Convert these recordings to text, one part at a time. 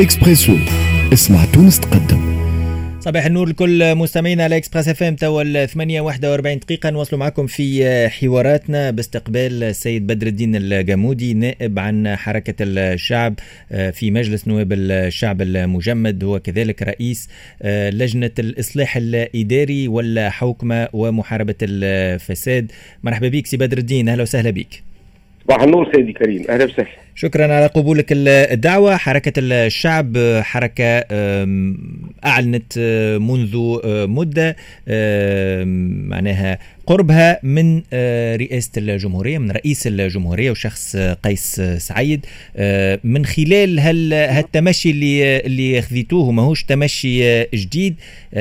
إكسبريسو. اسمع تونس تقدم. صباح النور لكل مستمعينا على إكسبريس إف إم. توا 8 41 دقيقة نواصلوا معكم في حواراتنا باستقبال السيد بدر الدين القمودي نائب عن حركة الشعب آه، في مجلس نواب الشعب المجمد. هو كذلك رئيس آه، لجنة الإصلاح الإداري والحوكمة ومحاربة الفساد. مرحبا بك سي بدر الدين أهلا وسهلا بك. صباح النور سيدي كريم أهلا وسهلا. شكرا على قبولك الدعوة. حركة الشعب حركة أعلنت منذ مدة معناها قربها من رئاسة الجمهورية من رئيس الجمهورية وشخص قيس سعيد. من خلال هل هالتمشي اللي اللي خذيتوه ماهوش تمشي جديد.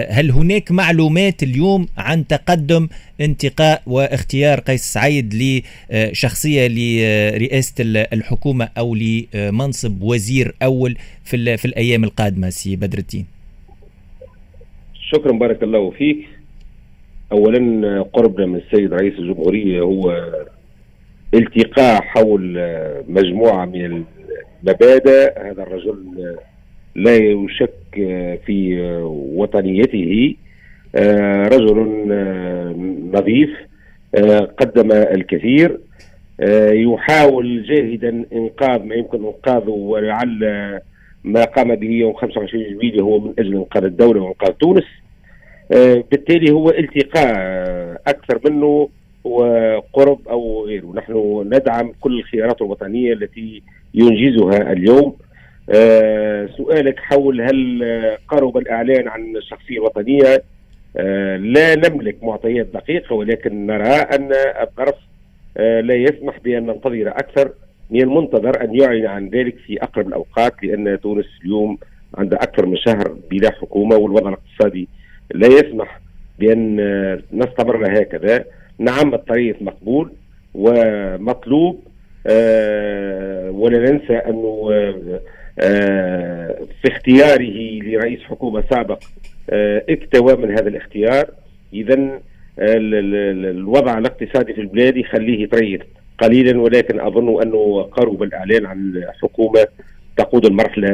هل هناك معلومات اليوم عن تقدم انتقاء واختيار قيس سعيد لشخصية لرئاسة الحكومة أو لمنصب وزير أول في في الأيام القادمة سي بدر الدين. شكرا بارك الله فيك. اولا قربنا من السيد رئيس الجمهورية هو التقاء حول مجموعة من المبادئ. هذا الرجل لا يشك في وطنيته. رجل نظيف قدم الكثير. آه، يحاول جاهدا إنقاذ ما يمكن إنقاذه ولعل ما قام به يوم 25 جويلية هو من أجل إنقاذ الدولة وإنقاذ تونس. آه، بالتالي هو التقاء أكثر منه وقرب أو غيره. نحن ندعم كل الخيارات الوطنية التي ينجزها اليوم. آه، سؤالك حول هل قرب الإعلان عن الشخصيه الوطنيه لا نملك معطيات دقيقة ولكن نرى أن الطرف آه، لا يسمح بأن ننتظر أكثر من المنتظر أن يعلن عن ذلك في أقرب الأوقات لأن تونس اليوم عندها أكثر من شهر بلا حكومة والوضع الاقتصادي لا يسمح بأن آه، نستمر هكذا. نعم الطريق مقبول ومطلوب آه ولا ننسى أنه آه في اختياره لرئيس حكومة سابق آه اكتوى من هذا الاختيار. إذا الوضع الاقتصادي في البلاد يخليه يتريث قليلا ولكن أظن أنه قرب الإعلان عن حكومه تقود المرحله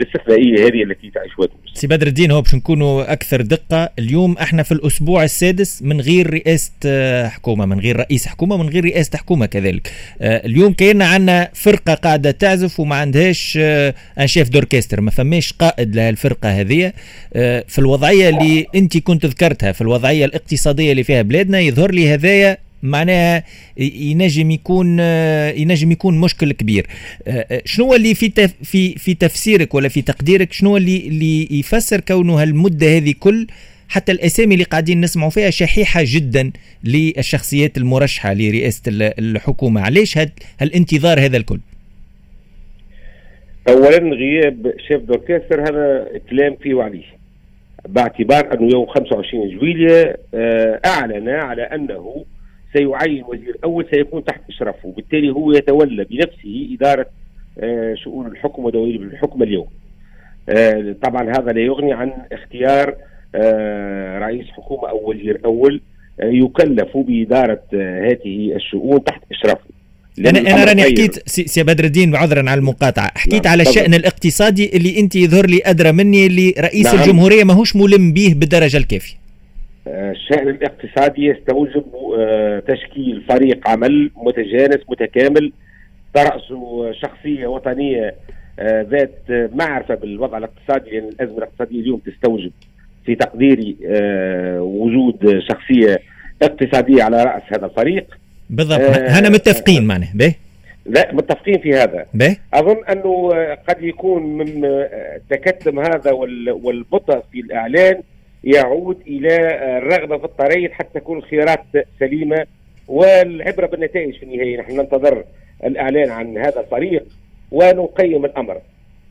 الاستثنائيه هذه التي تعيشها تونس. سي بدر الدين هو باش نكونوا أكثر دقة، اليوم إحنا في الأسبوع السادس من غير رئاسة آه، حكومة، من غير رئيس حكومة، من غير رئاسة حكومة كذلك. آه، اليوم كاين عندنا فرقة قاعدة تعزف وما عندهاش ان شيف دوركستر، ما فماش قائد لهالفرقة هذه. آه، في الوضعية اللي أنت كنت ذكرتها، في الوضعية الاقتصادية اللي فيها بلادنا يظهر لي هذايا معناها ينجم يكون ينجم يكون مشكل كبير. شنو اللي في في في تفسيرك ولا في تقديرك شنو اللي اللي يفسر كونه هالمدة هذه كل حتى الأسامي اللي قاعدين نسمعوا فيها شحيحة جدا للشخصيات المرشحة لرئاسة الحكومة؟ علاش هالانتظار هذا الكل؟ اولا غياب شيف دوركستر هذا كلام فيه وعليه. باعتبار أنه يوم 25 جويلية آه، أعلن على أنه سيعين وزير اول سيكون تحت إشرافه وبالتالي هو يتولى بنفسه إدارة آه، شؤون الحكم ودوائر الحكم اليوم. آه، طبعا هذا لا يغني عن اختيار آه، رئيس حكومة أو وزير أول يكلف بإدارة هذه الشؤون تحت إشرافه. أنا أنا راني حكيت سي بدر الدين عذرا على المقاطعة. حكيت نعم. على الشأن الاقتصادي اللي أنت يظهر لي أدرى مني اللي رئيس نعم. الجمهورية ماهوش ملم به بالدرجة الكافية. الشأن الاقتصادي يستوجب آه، تشكيل فريق عمل متجانس متكامل. ترأسه شخصية وطنية آه، ذات معرفة بالوضع الاقتصادي لأن يعني الأزمة الاقتصادية اليوم تستوجب في تقديري آه، وجود شخصية اقتصادية على رأس هذا الفريق. بالضبط. هنا متفقين معنا به. لا متفقين في هذا. به؟ أظن أنه قد يكون من تكتم هذا والبطء في الإعلان يعود إلى الرغبة في الطريق حتى تكون الخيارات سليمة والعبرة بالنتائج في النهاية. نحن ننتظر الإعلان عن هذا الطريق ونقيم الأمر.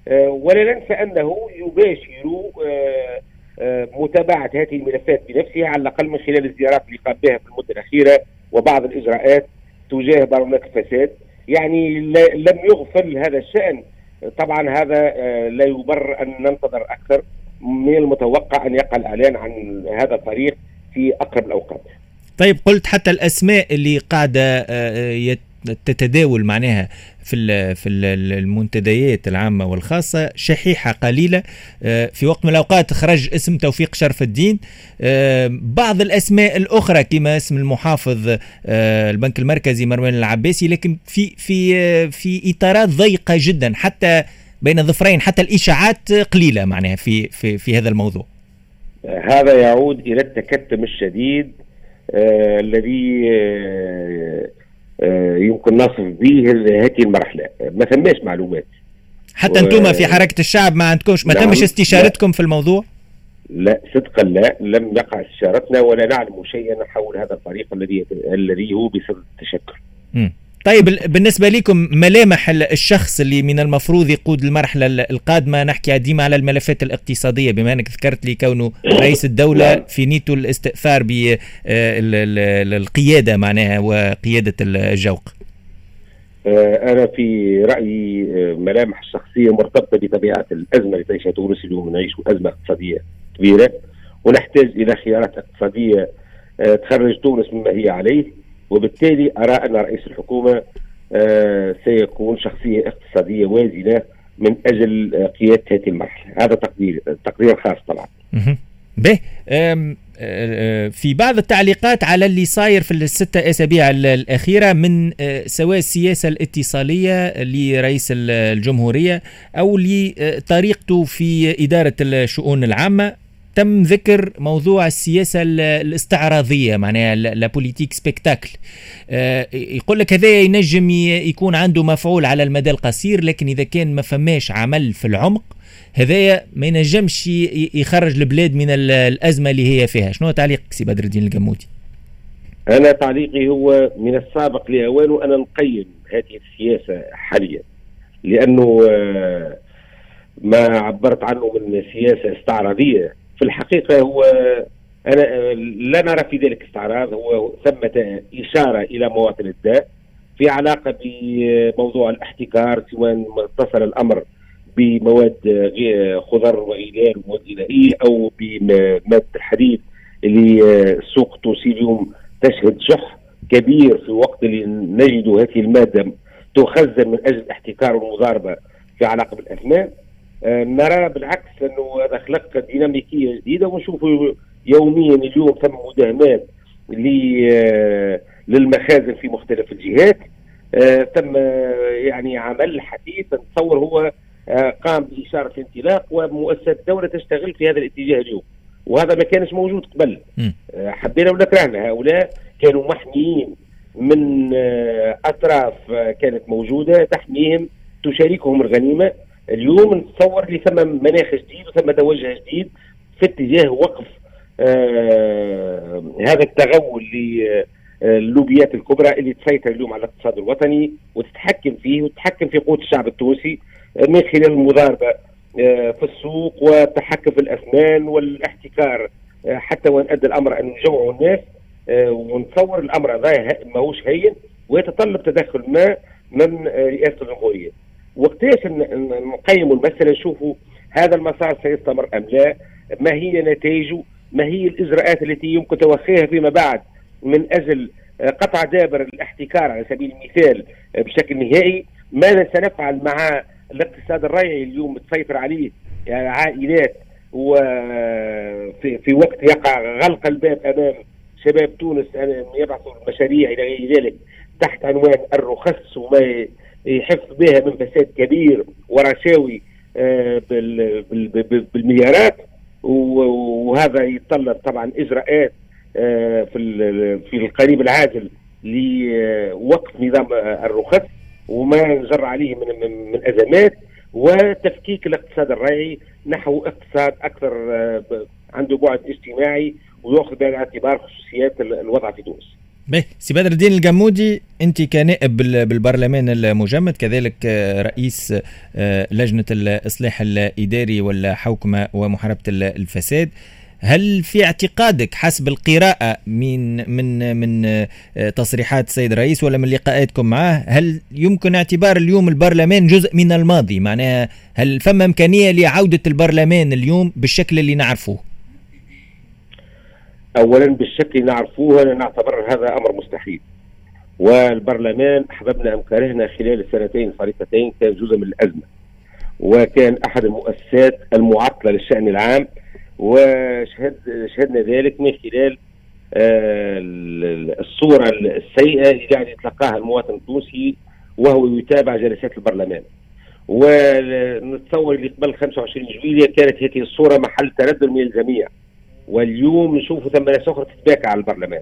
آه، ولا ننسى أنه يباشر آه، آه، متابعة هذه الملفات بنفسها على الأقل من خلال الزيارات اللي قام بها في المدة الأخيرة وبعض الإجراءات تجاه برامج الفساد يعني لم يغفل هذا الشأن. طبعا هذا لا يبرر أن ننتظر أكثر. من المتوقع أن يقع الاعلان عن هذا الطريق في أقرب الأوقات. طيب قلت حتى الأسماء اللي قاعدة آه، تتداول معناها في في المنتديات العامة والخاصة شحيحة قليلة. آه، في وقت من الأوقات خرج اسم توفيق شرف الدين. آه، بعض الأسماء الأخرى كما اسم المحافظ آه، البنك المركزي مروان العباسي لكن في في في إطارات ضيقة جدا. حتى بين الظفرين حتى الإشاعات قليلة معناها في في في هذا الموضوع. هذا يعود إلى التكتم الشديد آه الذي آه آه يمكن نصف به هذه المرحلة. ما ثماش معلومات. حتى و... أنتم في حركة الشعب ما عندكمش ما نعم. تمش استشارتكم لا. في الموضوع؟ لا صدقا لا لم يقع استشارتنا ولا نعلم شيئا حول هذا الطريق الذي الذي هو بصدد التشكل. طيب بالنسبة لكم ملامح الشخص اللي من المفروض يقود المرحلة القادمة؟ نحكي ديما على الملفات الاقتصادية بما أنك ذكرت لي كونه رئيس الدولة في نيته الاستئثار بالقيادة آه، معناها وقيادة الجوق. آه، أنا في رأيي آه، ملامح الشخصية مرتبطة بطبيعة الأزمة اللي تعيشها تونس اليوم نعيش أزمة اقتصادية كبيرة ونحتاج إلى خيارات اقتصادية تخرج تونس مما هي عليه. وبالتالي أرى أن رئيس الحكومة آه، سيكون شخصية اقتصادية وازنة من أجل قيادة هذه المرحلة. هذا تقدير تقدير خاص طبعا. به. في بعض التعليقات على اللي صاير في الستة أسابيع الأخيرة من سواء السياسة الاتصالية لرئيس الجمهورية أو لطريقته في إدارة الشؤون العامة. تم ذكر موضوع السياسة الاستعراضية معناها لا بوليتيك سبيكتاكل يقول لك هذا ينجم يكون عنده مفعول على المدى القصير لكن إذا كان ما فماش عمل في العمق هذايا ما ينجمش يخرج البلاد من الأزمة اللي هي فيها. شنو تعليقك سي بدر الدين الجمودي أنا تعليقي هو من السابق لأوانه أنا نقيم هذه السياسة حاليا. لأنه آه، ما عبرت عنه من سياسة استعراضية. في الحقيقة هو أنا لا نرى في ذلك استعراض هو ثمة إشارة إلى مواطن الداء في علاقة بموضوع الاحتكار سواء اتصل الأمر بمواد خضر وغذاء ومواد غذائية أو بمادة الحديد اللي السوق التونسي اليوم تشهد شح كبير في وقت اللي نجد هذه المادة تخزن من أجل الاحتكار والمضاربة في علاقة بالأثمان آه، نرى بالعكس أنه هذا خلق ديناميكية جديدة ونشوفوا يوميا اليوم ثم مداهمات آه، للمخازن في مختلف الجهات. آه، تم يعني عمل حديث نتصور هو قام بإشارة الانطلاق ومؤسسات الدولة تشتغل في هذا الاتجاه اليوم. وهذا ما كانش موجود قبل. حبينا ولا كرهنا. هؤلاء كانوا محميين من أطراف كانت موجودة تحميهم تشاركهم الغنيمة. اليوم نتصور لي ثم مناخ جديد وثم توجه جديد في اتجاه وقف آه هذا التغول للوبيات الكبرى اللي تسيطر اليوم على الاقتصاد الوطني وتتحكم فيه وتتحكم في قوت الشعب التونسي من خلال المضاربة آه في السوق والتحكم في الأثمان والاحتكار آه حتى وإن أدى الأمر أن يجوعوا الناس آه، ونتصور الأمر هذا ماهوش هين ويتطلب تدخل ما من رئاسة الجمهورية. وقتاش نقيموا المسألة؟ نشوفوا هذا المسار سيستمر أم لا ما هي نتائجه ما هي الإجراءات التي يمكن توخيها فيما بعد من أجل قطع دابر الاحتكار على سبيل المثال بشكل نهائي؟ ماذا سنفعل مع الاقتصاد الريعي اليوم تسيطر عليه؟ عائلات وفي في وقت يقع غلق الباب أمام شباب تونس يبعثوا المشاريع إلى غير ذلك تحت عنوان الرخص وما يحف بها من فساد كبير ورشاوي آه، بالمليارات وهذا يتطلب طبعا إجراءات آه، في في القريب العاجل لوقف نظام الرخص وما جر عليه من من أزمات وتفكيك الاقتصاد الريعي نحو اقتصاد أكثر آه، عنده بعد اجتماعي وياخذ بعين الاعتبار خصوصيات الوضع في تونس. سي بدر الدين الجمودي انت كنائب بالبرلمان المجمد كذلك آه، رئيس آه، لجنة الإصلاح الإداري والحوكمة ومحاربة الفساد. هل في اعتقادك حسب القراءة من من من آه، تصريحات السيد الرئيس ولا من لقاءاتكم معه هل يمكن اعتبار اليوم البرلمان جزء من الماضي؟ معناها هل فما إمكانية لعودة البرلمان اليوم بالشكل اللي نعرفوه اولا بالشكل نعرفوه أنا نعتبر هذا أمر مستحيل. والبرلمان أحببنا ام كرهنا خلال السنتين الفارقتين كان جزء من الأزمة وكان أحد المؤسسات المعطلة للشأن العام وشهد شهدنا ذلك من خلال آه، الصورة السيئة اللي قاعد يتلقاها المواطن التونسي وهو يتابع جلسات البرلمان. ونتصور اللي قبل 25 جويلية كانت هذه الصورة محل تردد من الجميع. واليوم نشوف ثم ناس أخرى تتباكى على البرلمان.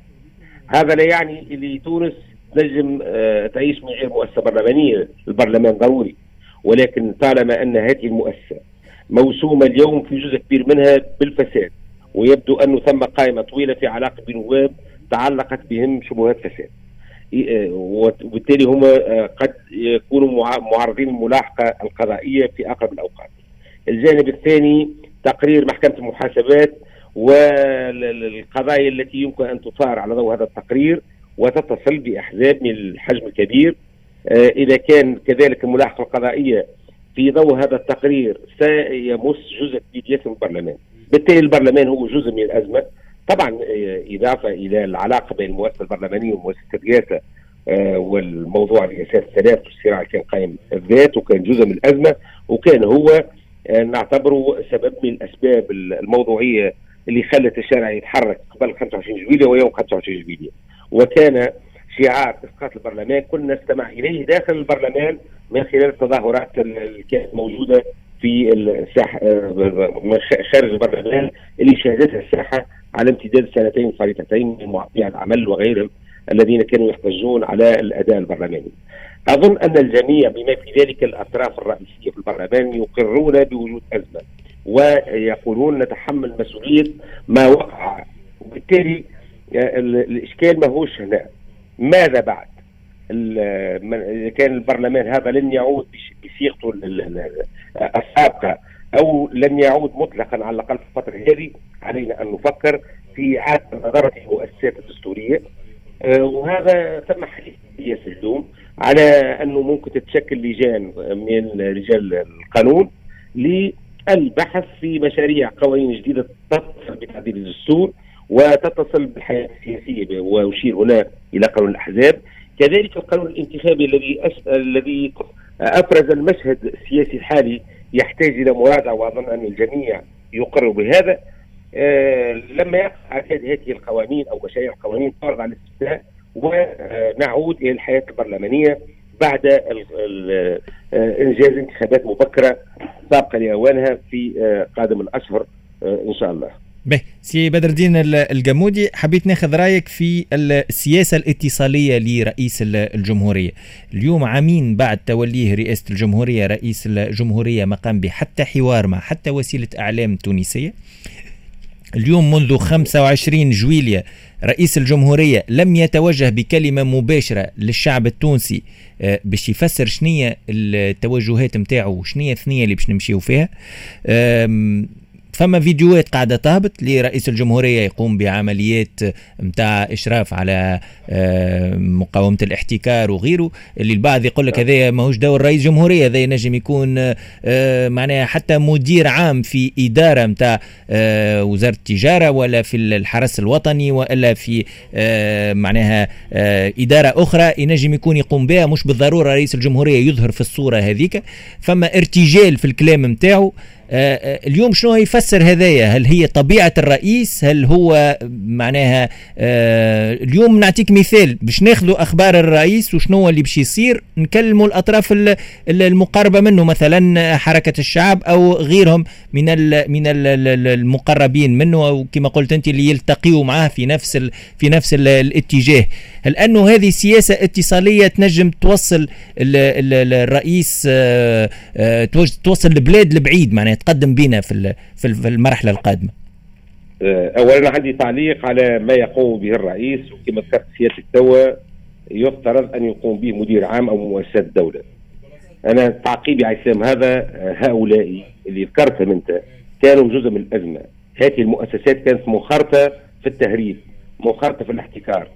هذا لا يعني اللي تونس نجم آه، تعيش من غير مؤسسة برلمانية. البرلمان ضروري. ولكن طالما أن هذه المؤسسة موسومة اليوم في جزء كبير منها بالفساد ويبدو أنه ثم قائمة طويلة في علاقة بنواب تعلقت بهم شبهات فساد. آه، وبالتالي هم آه، قد يكونوا معرضين للملاحقة القضائية في أقرب الأوقات. الجانب الثاني تقرير محكمة المحاسبات والقضايا التي يمكن أن تثار على ضوء هذا التقرير وتتصل بأحزاب من الحجم الكبير. آه، إذا كان كذلك الملاحقة القضائية في ضوء هذا التقرير سيمس جزء كبير من البرلمان. بالتالي البرلمان هو جزء من الأزمة. طبعا آه، إضافة إلى العلاقة بين المؤسسة البرلمانية ومؤسسة الرئاسة آه، والموضوع الرئاسات الثلاث والصراع كان قائم الذات وكان جزء من الأزمة وكان هو نعتبره سبب من الأسباب الموضوعية اللي خلت الشارع يتحرك قبل 25 جويلية ويوم 25 جويلية وكان شعار اسقاط البرلمان كنا نستمع إليه داخل البرلمان من خلال التظاهرات اللي كانت موجودة في الساحه خارج البرلمان اللي شهدتها الساحة على امتداد السنتين الفارقتين من معطيات العمل وغيرهم الذين كانوا يحتجون على الأداء البرلماني. أظن أن الجميع بما في ذلك الأطراف الرئيسية في البرلمان يقرون بوجود أزمة ويقولون نتحمل مسؤولية ما وقع. وبالتالي الإشكال ما هوش هنا. ماذا بعد؟ إذا كان البرلمان هذا لن يعود بصيغته السابقة أو لن يعود مطلقا على الأقل في الفترة هذه علينا أن نفكر في إعادة نظره المؤسسات الدستورية. آه، وهذا ثم حديث يسلوم على أنه ممكن تتشكل لجان من رجال القانون للبحث في مشاريع قوانين جديدة تتصل بتعديل الدستور وتتصل بالحياة السياسية وأشير هنا إلى قانون الأحزاب. كذلك القانون الانتخابي الذي أس... الذي افرز المشهد السياسي الحالي يحتاج إلى مراجعة وأظن أن الجميع يقر بهذا. آه لما يقع هذه القوانين أو مشاريع القوانين تعرض على الاستفتاء ونعود إلى الحياة البرلمانية. بعد آه، إنجاز انتخابات مبكرة سابقة لأوانها في آه، قادم الأشهر آه، إن شاء الله. به. سي بدر الدين الجمودي حبيت ناخذ رأيك في السياسة الاتصالية لرئيس الجمهورية. اليوم عامين بعد توليه رئاسة الجمهورية رئيس الجمهورية ما قام بحتى حوار مع حتى وسيلة إعلام تونسية. اليوم منذ 25 جويليا رئيس الجمهورية لم يتوجه بكلمة مباشرة للشعب التونسي آه، باش يفسر شنية التوجهات نتاعو وشنية الثنية اللي باش نمشيو فيها. فما فيديوهات قاعدة تهبط لرئيس الجمهورية يقوم بعمليات متاع إشراف على آه، مقاومة الاحتكار وغيره اللي البعض يقول لك هذا ماهوش دور رئيس جمهورية هذا ينجم يكون آه، معناها حتى مدير عام في إدارة متاع آه، وزارة التجارة ولا في الحرس الوطني ولا في معناها إدارة أخرى ينجم يكون يقوم بها مش بالضرورة رئيس الجمهورية يظهر في الصورة هذيك. فما ارتجال في الكلام متاعه اليوم شنو يفسر هذايا؟ هل هي طبيعة الرئيس؟ هل هو معناها آه، اليوم نعطيك مثال باش ناخذوا أخبار الرئيس وشنو اللي باش يصير نكلموا الأطراف المقربة منه مثلا حركة الشعب أو غيرهم من من المقربين منه أو كما قلت أنت اللي يلتقيوا معاه في نفس في نفس الاتجاه. هل أنه هذه سياسة اتصالية تنجم توصل الرئيس توصل البلاد لبعيد معناها؟ يتقدم بنا في في المرحلة القادمة. آه، اولا عندي تعليق على ما يقوم به الرئيس وكما ذكرت سيادة توا يفترض أن يقوم به مدير عام أو مؤسسات الدولة أنا تعقيبي على السلام هذا آه، هؤلاء اللي ذكرتهم أنت كانوا جزء من الأزمة. هذه المؤسسات كانت منخرطه في التهريب منخرطه في الاحتكار.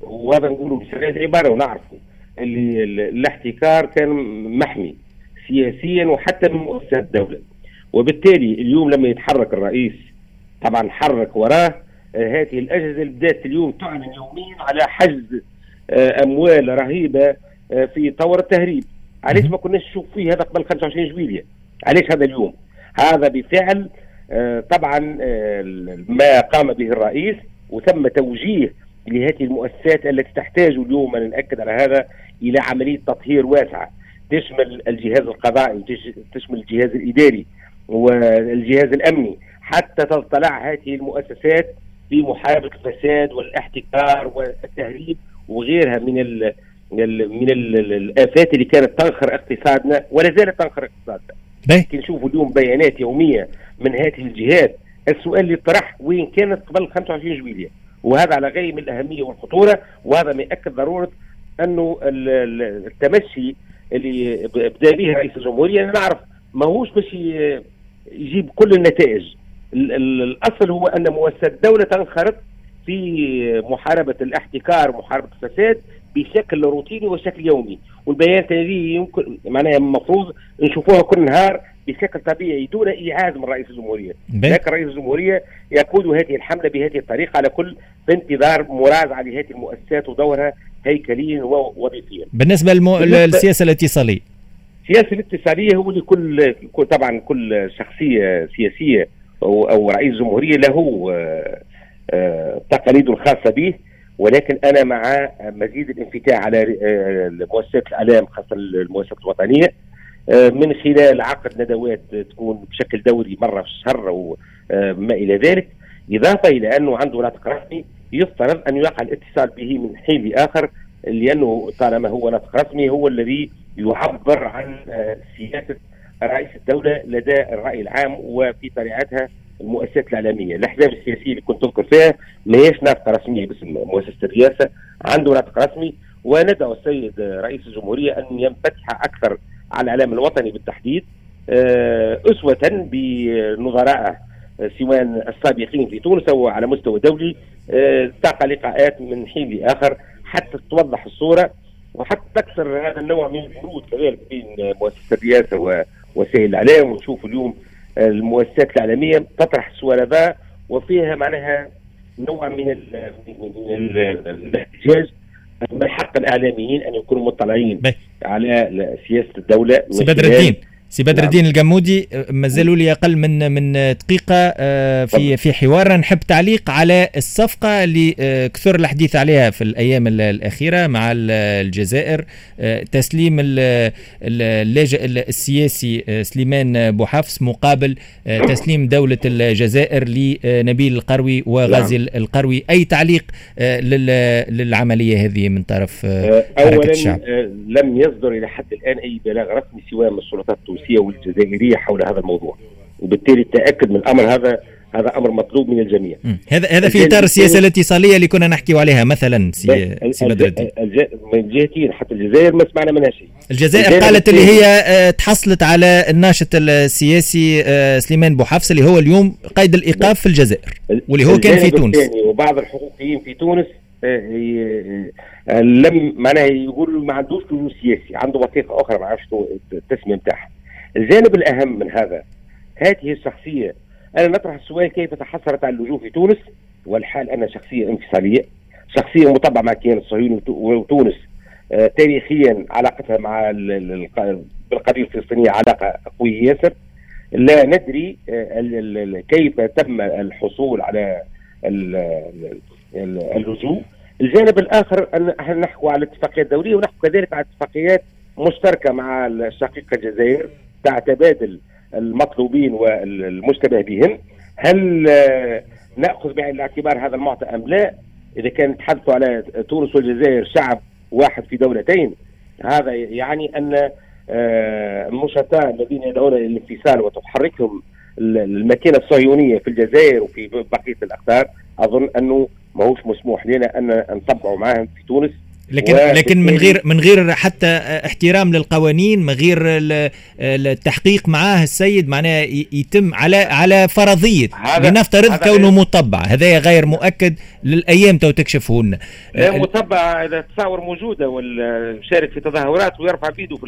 وهذا نقوله بصيغه عبارة ونعرفه. اللي الاحتكار كان محمي سياسيا وحتى من مؤسسات الدولة وبالتالي اليوم لما يتحرك الرئيس طبعا حرك وراه آه، هذه الأجهزة اللي بدات اليوم تعلن يوميا على حجز آه، أموال رهيبة آه، في طور التهريب. علاش ما كناش نشوف فيه هذا قبل 25 جويلية؟ علاش هذا اليوم؟ هذا بفعل طبعا ما قام به الرئيس وثم توجيه لهذه المؤسسات التي تحتاج اليوم أنا نأكد على هذا إلى عملية تطهير واسعة. تشمل الجهاز القضائي تشمل الجهاز الإداري والجهاز الأمني حتى تطلع هذه المؤسسات في محاربة الفساد والاحتكار والتهريب وغيرها من ال من الآفات اللي كانت تنخر اقتصادنا ولا زالت تنخر اقتصادنا. لكن نشوفوا اليوم بيانات يومية من هذه الجهات السؤال اللي طرح وين كانت قبل 25 جويلية؟ وهذا على غاية من الأهمية والخطورة وهذا ما يأكد ضرورة أنه التمشي اللي بدا به رئيس الجمهورية. أنا نعرف ماهوش باش يجيب كل النتائج. الأصل هو أن مؤسسة الدولة تنخرط في محاربة الاحتكار محاربة الفساد بشكل روتيني وشكل يومي. والبيانات هذه يمكن معناها المفروض نشوفوها كل نهار بشكل طبيعي دون إيعاز من رئيس الجمهورية. لكن رئيس الجمهورية يقود هذه الحملة بهذه الطريقة على كل بانتظار مراجعة لهذه المؤسسات ودورها هيكليا ووظيفيا. بالنسبة للسياسة الاتصالية. السياسة الاتصاليه هو لكل طبعا كل شخصية سياسية أو, أو رئيس جمهورية له آه، آه، تقاليد خاصه به. ولكن أنا مع مزيد الانفتاح على آه، مؤسسات الأعلام خاصة المؤسسات الوطنية. من خلال عقد ندوات تكون بشكل دوري مرة في الشهر أو ما إلى ذلك. إضافة إلى أنه عنده ناطق رسمي يفترض أن يقع الاتصال به من حين لآخر لأنه طالما هو ناطق رسمي هو الذي يعبر عن سياسة رئيس الدولة لدى الرأي العام وفي طليعتها المؤسسات الإعلامية، الأحزاب السياسية اللي كنت تذكر فيها ما هيش ناطقه رسمية باسم مؤسسة الرئاسه، عنده ناطق رسمي. وندعو السيد رئيس الجمهورية أن ينفتح أكثر على الإعلام الوطني بالتحديد آه، أسوة بنظرائه سواء السابقين في تونس أو على مستوى دولي آه، تلقى لقاءات من حين لآخر حتى توضح الصورة وحتى تكسر هذا النوع من البرود كذلك بين مؤسسة الرئاسة ووسائل الإعلام. ونشوف اليوم المؤسسات الإعلامية تطرح السؤال هذا وفيها معناها نوع من الاحتجاج من حق الإعلاميين أن يكونوا مطلعين على سياسة الدولة سي بدر الدين. سي بدر نعم. الدين القمودي ما زالوا لي أقل من من دقيقة آه، في في حوارنا نحب تعليق على الصفقة اللي آه، كثر الحديث عليها في الأيام الأخيرة مع الجزائر آه، تسليم اللاجئ السياسي سليمان بوحفص مقابل تسليم دولة الجزائر لنبيل القروي وغازي نعم. القروي. أي تعليق للعملية هذه من طرف حركة الشعب؟ لم يصدر إلى حد الآن أي بلاغ رسمي سواء من السلطات التونسيه والجزائرية حول هذا الموضوع. وبالتالي التأكد من الأمر هذا هذا أمر مطلوب من الجميع. هذا هذا في إطار السياسة الاتصاليه اللي كنا نحكي عليها مثلا سي, سي بدر الدين. من جهتين حتى الجزائر ما سمعنا منها شيء. الجزائر قالت اللي هي آه، تحصلت على الناشط السياسي آه، سليمان بوحفص اللي هو اليوم قيد الإيقاف في الجزائر واللي هو كان في تونس. وبعض الحقوقيين في تونس آه، لم معناها يقول ما عندوش سياسي عنده وثيقة أخرى ما عرفش التسمية بتاعها. الجانب الأهم من هذا هذه الشخصية. أنا نطرح السؤال كيف تحصلت على اللجوء في تونس؟ والحال انها شخصية انفصالية شخصية مطبعة مع الكيان الصهيوني وتونس آه تاريخيا علاقتها مع بالقضية الفلسطينية علاقة قوية ياسر. لا ندري آه كيف تم الحصول على اللجوء. الجانب الآخر أن أحنا نحكوا على اتفاقيات دوليه ونحكوا كذلك على اتفاقيات مشتركة مع الشقيقه الجزائر. تاع تبادل المطلوبين والمشتبه بهم هل نأخذ بعين الاعتبار هذا المعطى أم لا؟ إذا كان نتحدثوا على تونس والجزائر شعب واحد في دولتين هذا يعني أن آه، النشطاء الذين يدعون إلى الانفصال وتحركهم الماكينة الصهيونية في الجزائر وفي بقية الأقطار أظن أنه ماهوش مسموح لنا أن نطبعوا معهم في تونس لكن لكن من غير من غير حتى احترام للقوانين من غير التحقيق معاه السيد معناه يتم على على فرضية. لنفترض كونه مطبع. هذا غير مؤكد للأيام تو تكشفه لنا مطبع إذا تصاور موجودة وشارك في تظاهرات ويرفع بيده في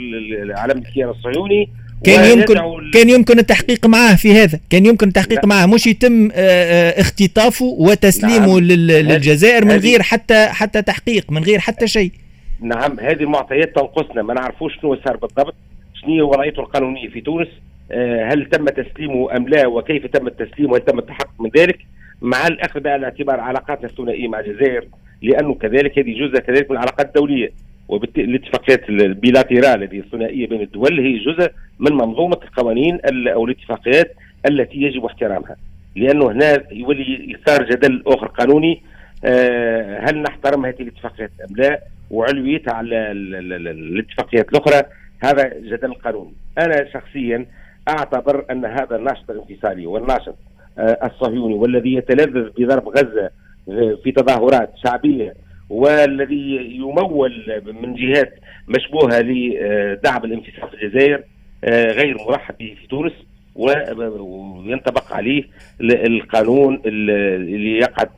علم الكيان الصهيوني. كان يمكن كان يمكن التحقيق معاه في هذا. كان يمكن التحقيق لا. معاه. مش يتم آه، آه، اختطافه وتسليمه نعم. للجزائر من غير حتى حتى تحقيق من غير حتى شيء. نعم هذه المعطيات تنقصنا. ما نعرفوش شنو صار بالضبط شنو هي وضعيته القانونية في تونس آه، هل تم تسليمه أم لا وكيف تم التسليم وهل تم التحقق من ذلك مع الأخذ بعين الاعتبار علاقاتنا الثنائية مع الجزائر لأنه كذلك هذه جزء كذلك من العلاقات الدولية. وبالتالي الاتفاقيات البيلاتيرال هذه الثنائية بين الدول هي جزء من منظومة القوانين أو الاتفاقيات التي يجب احترامها. لأنه هنا يولي يثار جدل آخر قانوني آه، هل نحترم هذه الاتفاقيات أم لا؟ وعلويتها على الاتفاقيات الأخرى هذا جدل قانوني. أنا شخصيا أعتبر أن هذا الناشط الانفصالي والناشط آه، الصهيوني والذي يتلذذ بضرب غزة آه، في تظاهرات شعبية والذي يمول من جهات مشبوهة لدعم الانفصال في الجزائر آه، غير مرحب به في تونس وينطبق عليه القانون اللي يقعد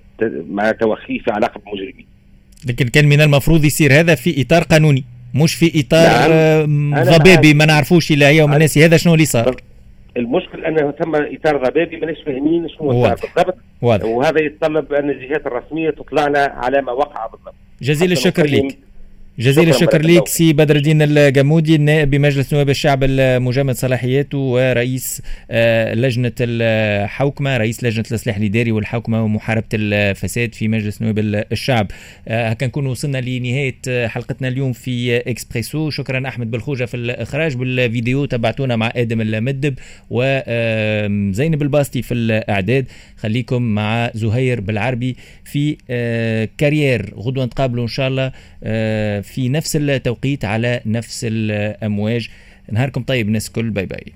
مع توخيه في علاقه بالمجرمين. لكن كان من المفروض يصير هذا في إطار قانوني مش في إطار نعم. ضبابي ما نعرفوش إلى يوم الناس هذا شنو اللي صار؟ المشكل أنه ثم إطار ضبابي ماناش فاهمين شنو صار بالضبط؟ وهذا يتطلب أن الجهات الرسمية تطلعنا على ما وقع بالضبط. جزيل الشكر لك. جزيل الشكر لك سي بدر الدين الجمودي النائب بمجلس نواب الشعب المجمد صلاحياته ورئيس آه، لجنة الحوكمة رئيس لجنة الإصلاح الإداري والحوكمة ومحاربة الفساد في مجلس نواب الشعب. آه، هكا نكون وصلنا لنهاية حلقتنا اليوم في إكسبريسو. شكرا أحمد بالخوجة في الإخراج بالفيديو تبعتونا مع آدم المدب وزينب الباستي في الإعداد. خليكم مع زهير بالعربي في آه، Carrière غدوة نتقابلوا إن شاء الله. في نفس التوقيت على نفس الأمواج. نهاركم طيب ناس كل bye bye.